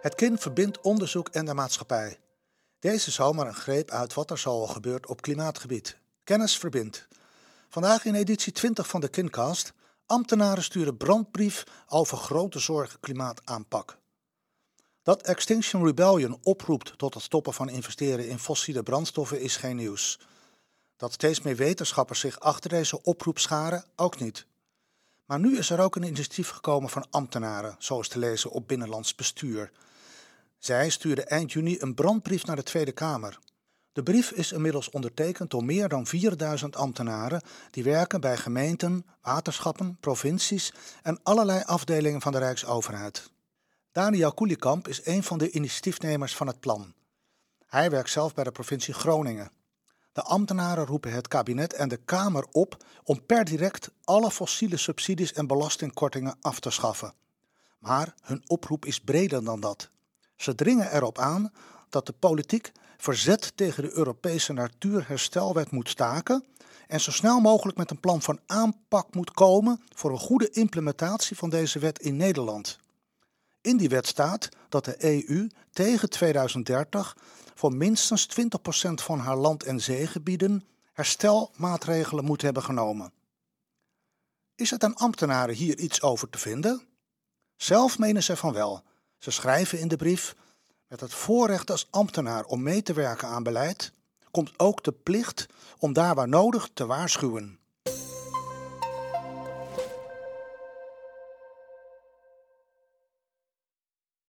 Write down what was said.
Het kind verbindt onderzoek en de maatschappij. Deze zomer een greep uit wat er zoal gebeurt op klimaatgebied. Kennis verbindt. Vandaag in editie 20 van de Kincast. Ambtenaren sturen brandbrief over grote zorgen klimaataanpak. Dat Extinction Rebellion oproept tot het stoppen van investeren in fossiele brandstoffen is geen nieuws. Dat steeds meer wetenschappers zich achter deze oproep scharen, ook niet. Maar nu is er ook een initiatief gekomen van ambtenaren, zoals te lezen op Binnenlands Bestuur. Zij stuurde eind juni een brandbrief naar de Tweede Kamer. De brief is inmiddels ondertekend door meer dan 4000 ambtenaren die werken bij gemeenten, waterschappen, provincies en allerlei afdelingen van de Rijksoverheid. Daniel Koelikamp is een van de initiatiefnemers van het plan. Hij werkt zelf bij de provincie Groningen. De ambtenaren roepen het kabinet en de Kamer op om per direct alle fossiele subsidies en belastingkortingen af te schaffen. Maar hun oproep is breder dan dat. Ze dringen erop aan dat de politiek verzet tegen de Europese Natuurherstelwet moet staken en zo snel mogelijk met een plan van aanpak moet komen voor een goede implementatie van deze wet in Nederland. In die wet staat dat de EU tegen 2030 voor minstens 20% van haar land- en zeegebieden herstelmaatregelen moet hebben genomen. Is het aan ambtenaren hier iets over te vinden? Zelf menen ze van wel. Ze schrijven in de brief: Met het voorrecht als ambtenaar om mee te werken aan beleid, komt ook de plicht om daar waar nodig te waarschuwen.